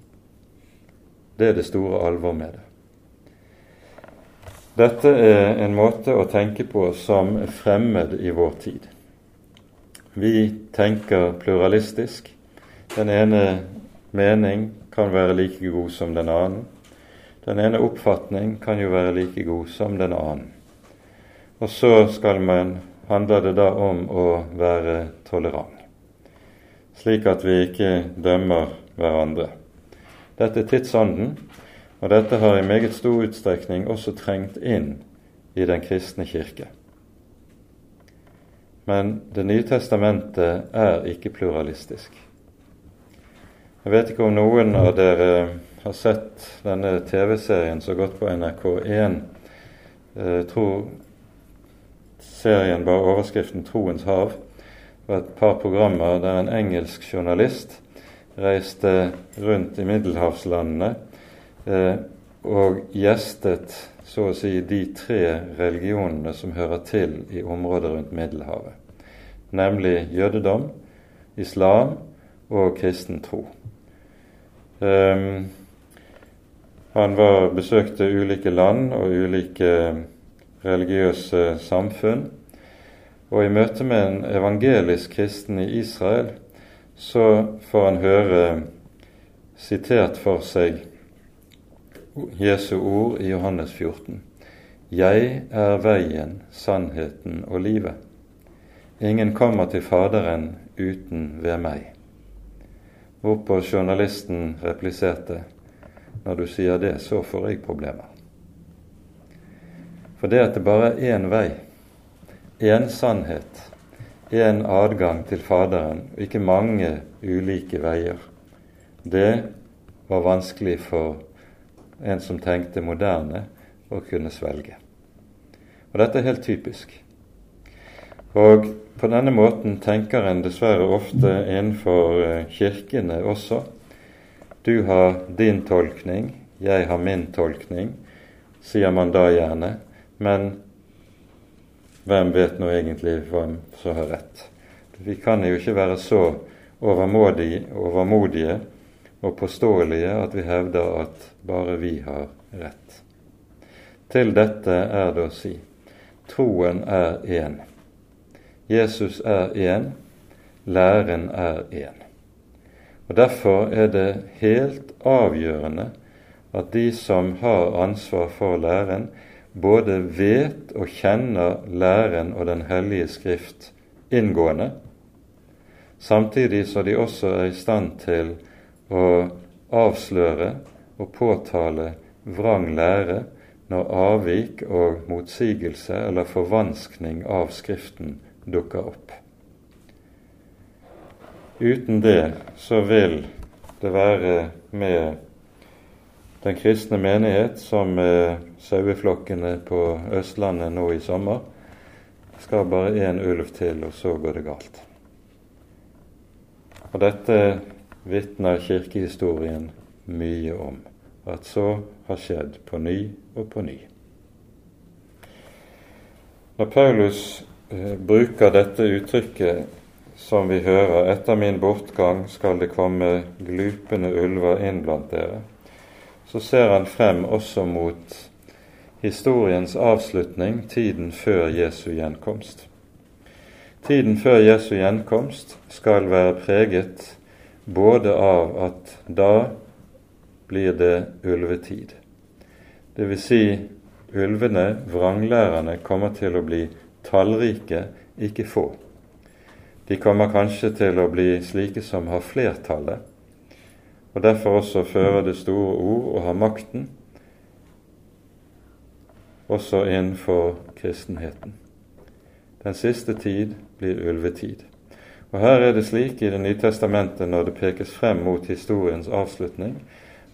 Det er det store alvor med det. Dette er en måte å tenke på som er fremmed i vår tid. Vi tenker pluralistisk. Den ene mening kan være like god som den annen. Den ene oppfatning kan jo være like god som den annen. Og så skal man, handler det da om å være tolerant, slik at vi ikke dømmer hverandre. Dette er tidsånden, og dette har i meget stor utstrekning også trengt inn i den kristne kirke. Men Det nye testamentet er ikke pluralistisk. Jeg vet ikke om noen av dere har sett denne TV-serien som har gått på NRK1. Jeg tror serien bar overskriften 'Troens hav'. Det var et par programmer der en engelsk journalist reiste rundt i middelhavslandene eh, og gjestet så å si de tre religionene som hører til i området rundt Middelhavet, nemlig jødedom, islam og kristen tro. Um, han var, besøkte ulike land og ulike religiøse samfunn. Og i møte med en evangelisk kristen i Israel så får han høre sitert for seg Jesu ord i Johannes 14. Jeg er veien, sannheten og livet. Ingen kommer til Faderen uten ved meg. Hvorpå journalisten repliserte når du sier det, så får jeg problemer. For det at det bare er én vei, én sannhet, én adgang til Faderen, og ikke mange ulike veier, det var vanskelig for en som tenkte moderne, å kunne svelge. Og dette er helt typisk. Og på denne måten tenker en dessverre ofte innenfor eh, kirkene også. Du har din tolkning, jeg har min tolkning, sier man da gjerne. Men hvem vet nå egentlig hvem som har rett? Vi kan jo ikke være så overmodige, overmodige og påståelige at vi hevder at bare vi har rett. Til dette er det å si troen er én. Jesus er én, læren er én. Og Derfor er det helt avgjørende at de som har ansvar for læren, både vet og kjenner læren og Den hellige skrift inngående, samtidig så de også er i stand til å avsløre og påtale vrang lære når avvik og motsigelse eller forvanskning av Skriften dukker opp. Uten det så vil det være med den kristne menighet, som med eh, saueflokkene på Østlandet nå i sommer, skal bare én ulv til, og så går det galt. Og dette vitner kirkehistorien mye om, at så har skjedd på ny og på ny. Når Paulus eh, bruker dette uttrykket som vi hører, 'etter min bortgang skal det komme glupende ulver inn blant dere', så ser han frem også mot historiens avslutning, tiden før Jesu gjenkomst. Tiden før Jesu gjenkomst skal være preget både av at da blir det ulvetid. Det vil si ulvene, vranglærerne, kommer til å bli tallrike, ikke få. De kommer kanskje til å bli slike som har flertallet, og derfor også fører det store ord og har makten, også innenfor kristenheten. Den siste tid blir ulvetid. Og Her er det slik i Det nye testamentet, når det pekes frem mot historiens avslutning,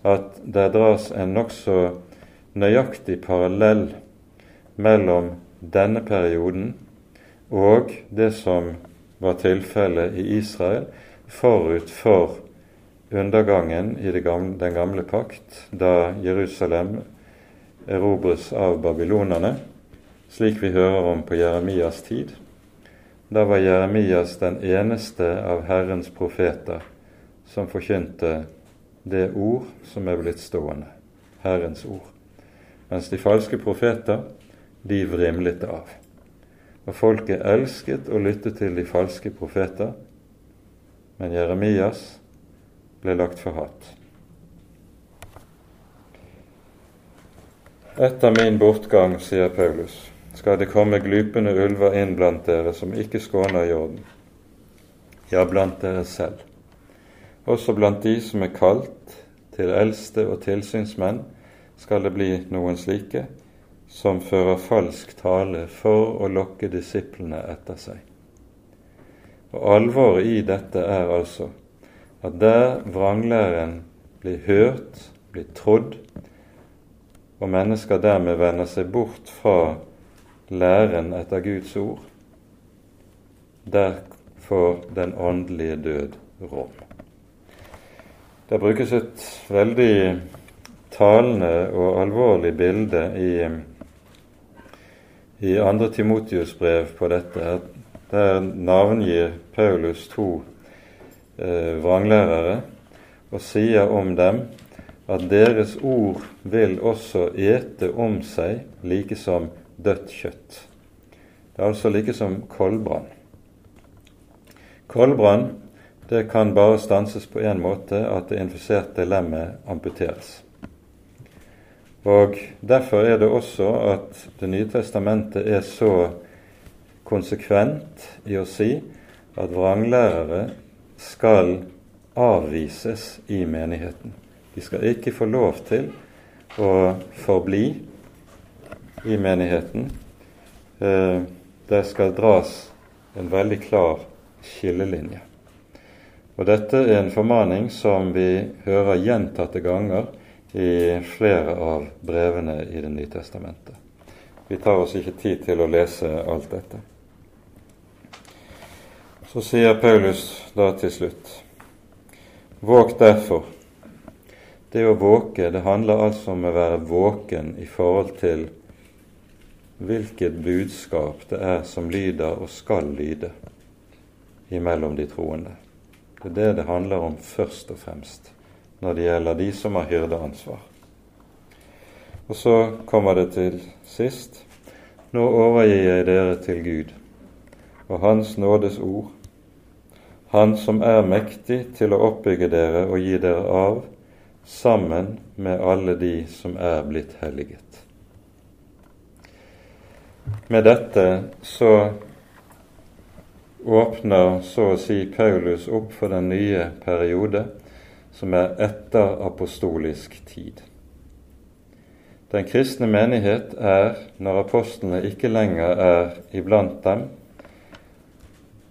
at det dras en nokså nøyaktig parallell mellom denne perioden og det som var tilfellet i Israel forut for undergangen i gamle, den gamle pakt, da Jerusalem erobres av babylonerne, slik vi hører om på Jeremias tid. Da var Jeremias den eneste av Herrens profeter som forkynte det ord som er blitt stående, Herrens ord. Mens de falske profeter, de vrimlet det av. Og folket elsket å lytte til de falske profeter, men Jeremias ble lagt for hat. Etter min bortgang, sier Paulus, skal det komme glupende ulver inn blant dere som ikke skåner jorden, ja, blant dere selv. Også blant de som er kalt til eldste og tilsynsmenn, skal det bli noen slike som fører falsk tale for å lokke disiplene etter seg. Og Alvoret i dette er altså at der vranglæren blir hørt, blir trodd, og mennesker dermed vender seg bort fra læren etter Guds ord, der får den åndelige død rom. Det brukes et veldig talende og alvorlig bilde i, i 2. Timotius brev på dette. Der navngir Paulus to eh, vranglærere og sier om dem at deres ord vil også ete om seg like som dødt kjøtt. Det er altså like som koldbrann. Koldbrann det kan bare stanses på én måte, at det infiserte lemmet amputeres. Og Derfor er det også at Det nye testamentet er så konsekvent i å si at vranglærere skal avvises i menigheten. De skal ikke få lov til å forbli i menigheten. Eh, det skal dras en veldig klar skillelinje. Og Dette er en formaning som vi hører gjentatte ganger i flere av brevene i Det nye testamentet. Vi tar oss ikke tid til å lese alt dette. Så sier Paulus da til slutt Våg derfor. Det å våke, det handler altså om å være våken i forhold til hvilket budskap det er som lyder og skal lyde imellom de troende. Det er det det handler om først og fremst når det gjelder de som har hyrdeansvar. Og så kommer det til sist Nå overgir jeg dere til Gud og Hans nådes ord han som er mektig til å oppbygge dere og gi dere av, sammen med alle de som er blitt helliget. Med dette så åpner så å si Paulus opp for den nye periode, som er etter apostolisk tid. Den kristne menighet er, når apostlene ikke lenger er iblant dem,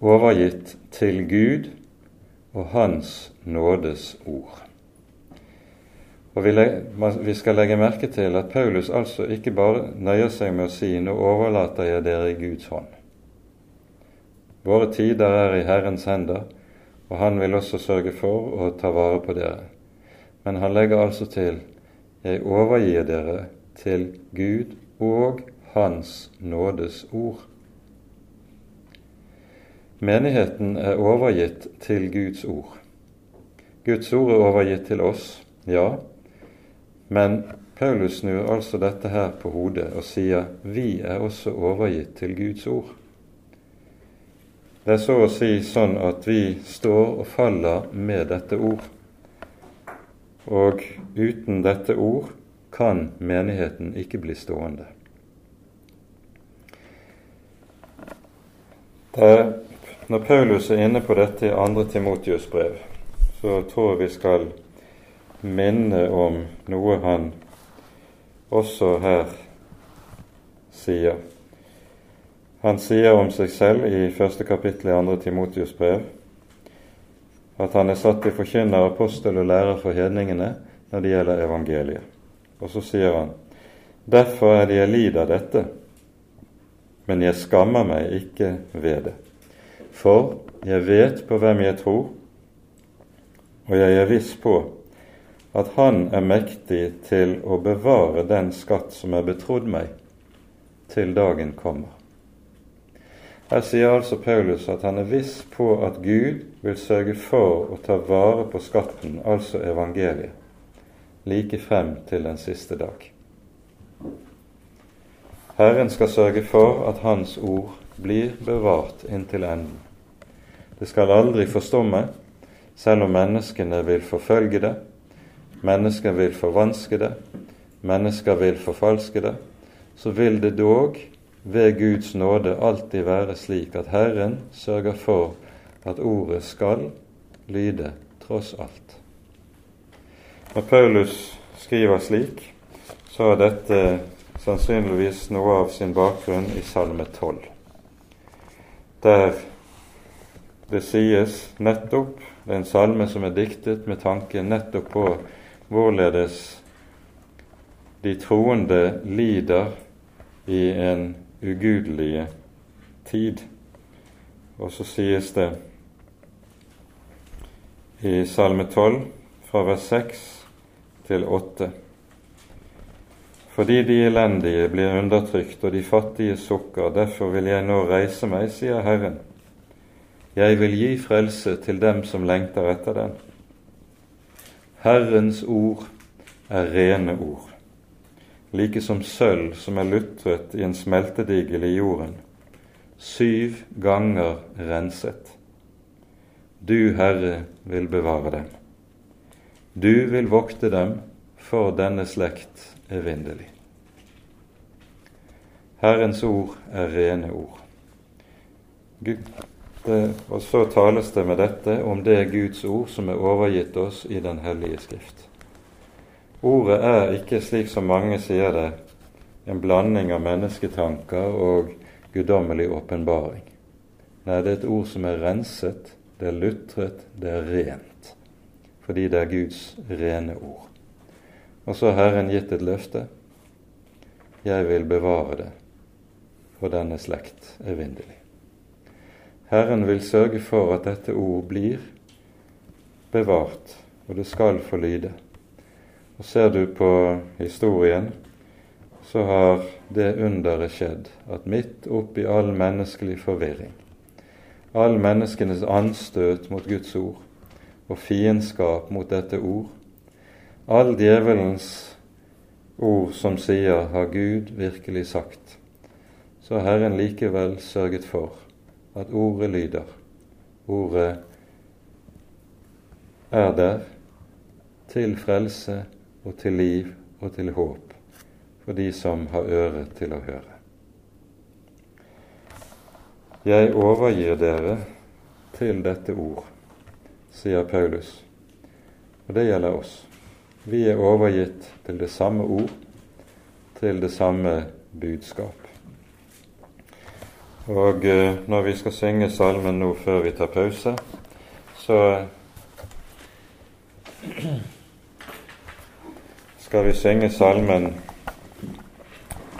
overgitt til Gud og Hans nådes ord. Og Vi skal legge merke til at Paulus altså ikke bare nøyer seg med å si 'nå overlater jeg dere i Guds hånd'. Våre tider er i Herrens hender, og Han vil også sørge for å ta vare på dere. Men han legger altså til 'jeg overgir dere til Gud og Hans nådes ord'. Menigheten er overgitt til Guds ord. Guds ord er overgitt til oss, ja, men Paulus snur altså dette her på hodet og sier vi er også overgitt til Guds ord. Det er så å si sånn at vi står og faller med dette ord. Og uten dette ord kan menigheten ikke bli stående. Det er når Paulus er inne på dette i 2. Timotius brev, så tror jeg vi skal minne om noe han også her sier. Han sier om seg selv i første kapittel i 2. Timotius brev at han er satt til forkynner, apostel og lærer for hedningene når det gjelder evangeliet. Og så sier han derfor er det jeg lider dette, men jeg skammer meg ikke ved det. For jeg vet på hvem jeg tror, og jeg er viss på at Han er mektig til å bevare den skatt som er betrodd meg, til dagen kommer. Her sier altså Paulus at han er viss på at Gud vil sørge for å ta vare på skatten, altså evangeliet, like frem til den siste dag. Herren skal sørge for at Hans ord blir bevart inntil enden. Det skal aldri forstumme, selv om menneskene vil forfølge det, mennesker vil forvanske det, mennesker vil forfalske det, så vil det dog ved Guds nåde alltid være slik at Herren sørger for at ordet skal lyde tross alt. Når Paulus skriver slik, så er dette sannsynligvis noe av sin bakgrunn i Salme 12 der det sies nettopp Det er en salme som er diktet med tanke nettopp på hvorledes de troende lider i en ugudelig tid. Og så sies det i Salme 12 fra vers 6 til 8. Fordi de elendige blir undertrykt og de fattige sukker, derfor vil jeg nå reise meg, sier Herren. Jeg vil gi frelse til dem som lengter etter den. Herrens ord er rene ord, like som sølv som er lutret i en smeltedigel i jorden, syv ganger renset. Du, Herre, vil bevare dem. Du vil vokte dem for denne slekt evinnelig. Herrens ord er rene ord. Gud, det, og så tales det med dette om det Guds ord som er overgitt oss i Den hellige skrift. Ordet er ikke, slik som mange sier det, en blanding av mennesketanker og guddommelig åpenbaring. Nei, det er et ord som er renset, det er lutret, det er rent. Fordi det er Guds rene ord. Og så har Herren gitt et løfte. Jeg vil bevare det for denne slekt evinnelig. Herren vil sørge for at dette ord blir bevart, og det skal få lyde. Ser du på historien, så har det underet skjedd at midt oppi all menneskelig forvirring, all menneskenes anstøt mot Guds ord og fiendskap mot dette ord, all djevelens ord som sier 'har Gud virkelig sagt', så har Herren likevel sørget for at ordet lyder. Ordet er der til frelse og til liv og til håp for de som har øre til å høre. Jeg overgir dere til dette ord, sier Paulus, og det gjelder oss. Vi er overgitt til det samme ord, til det samme budskap. Og eh, når vi skal synge salmen nå før vi tar pause, så skal vi synge salmen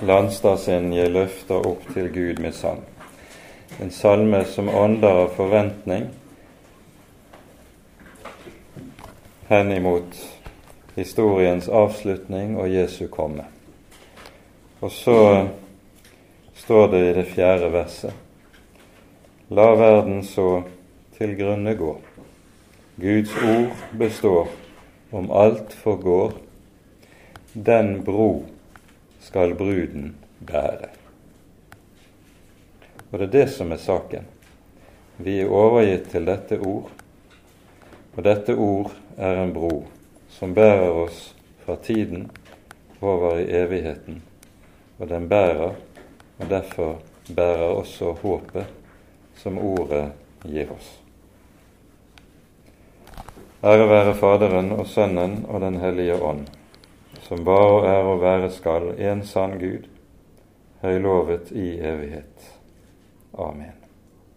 'Landstad sin jeg løfter opp til Gud med sang'. En salme som ånder av forventning henimot historiens avslutning og Jesu komme. Og så står det i det fjerde verset. La verden så til grunne gå. Guds ord består, om alt forgår. Den bro skal bruden bære. Og det er det som er saken. Vi er overgitt til dette ord, og dette ord er en bro som bærer oss fra tiden over i evigheten, og den bærer og derfor bærer også håpet som ordet gir oss. Ære være Faderen og Sønnen og Den hellige ånd, som og er og være skal en sann Gud, høylovet i evighet. Amen.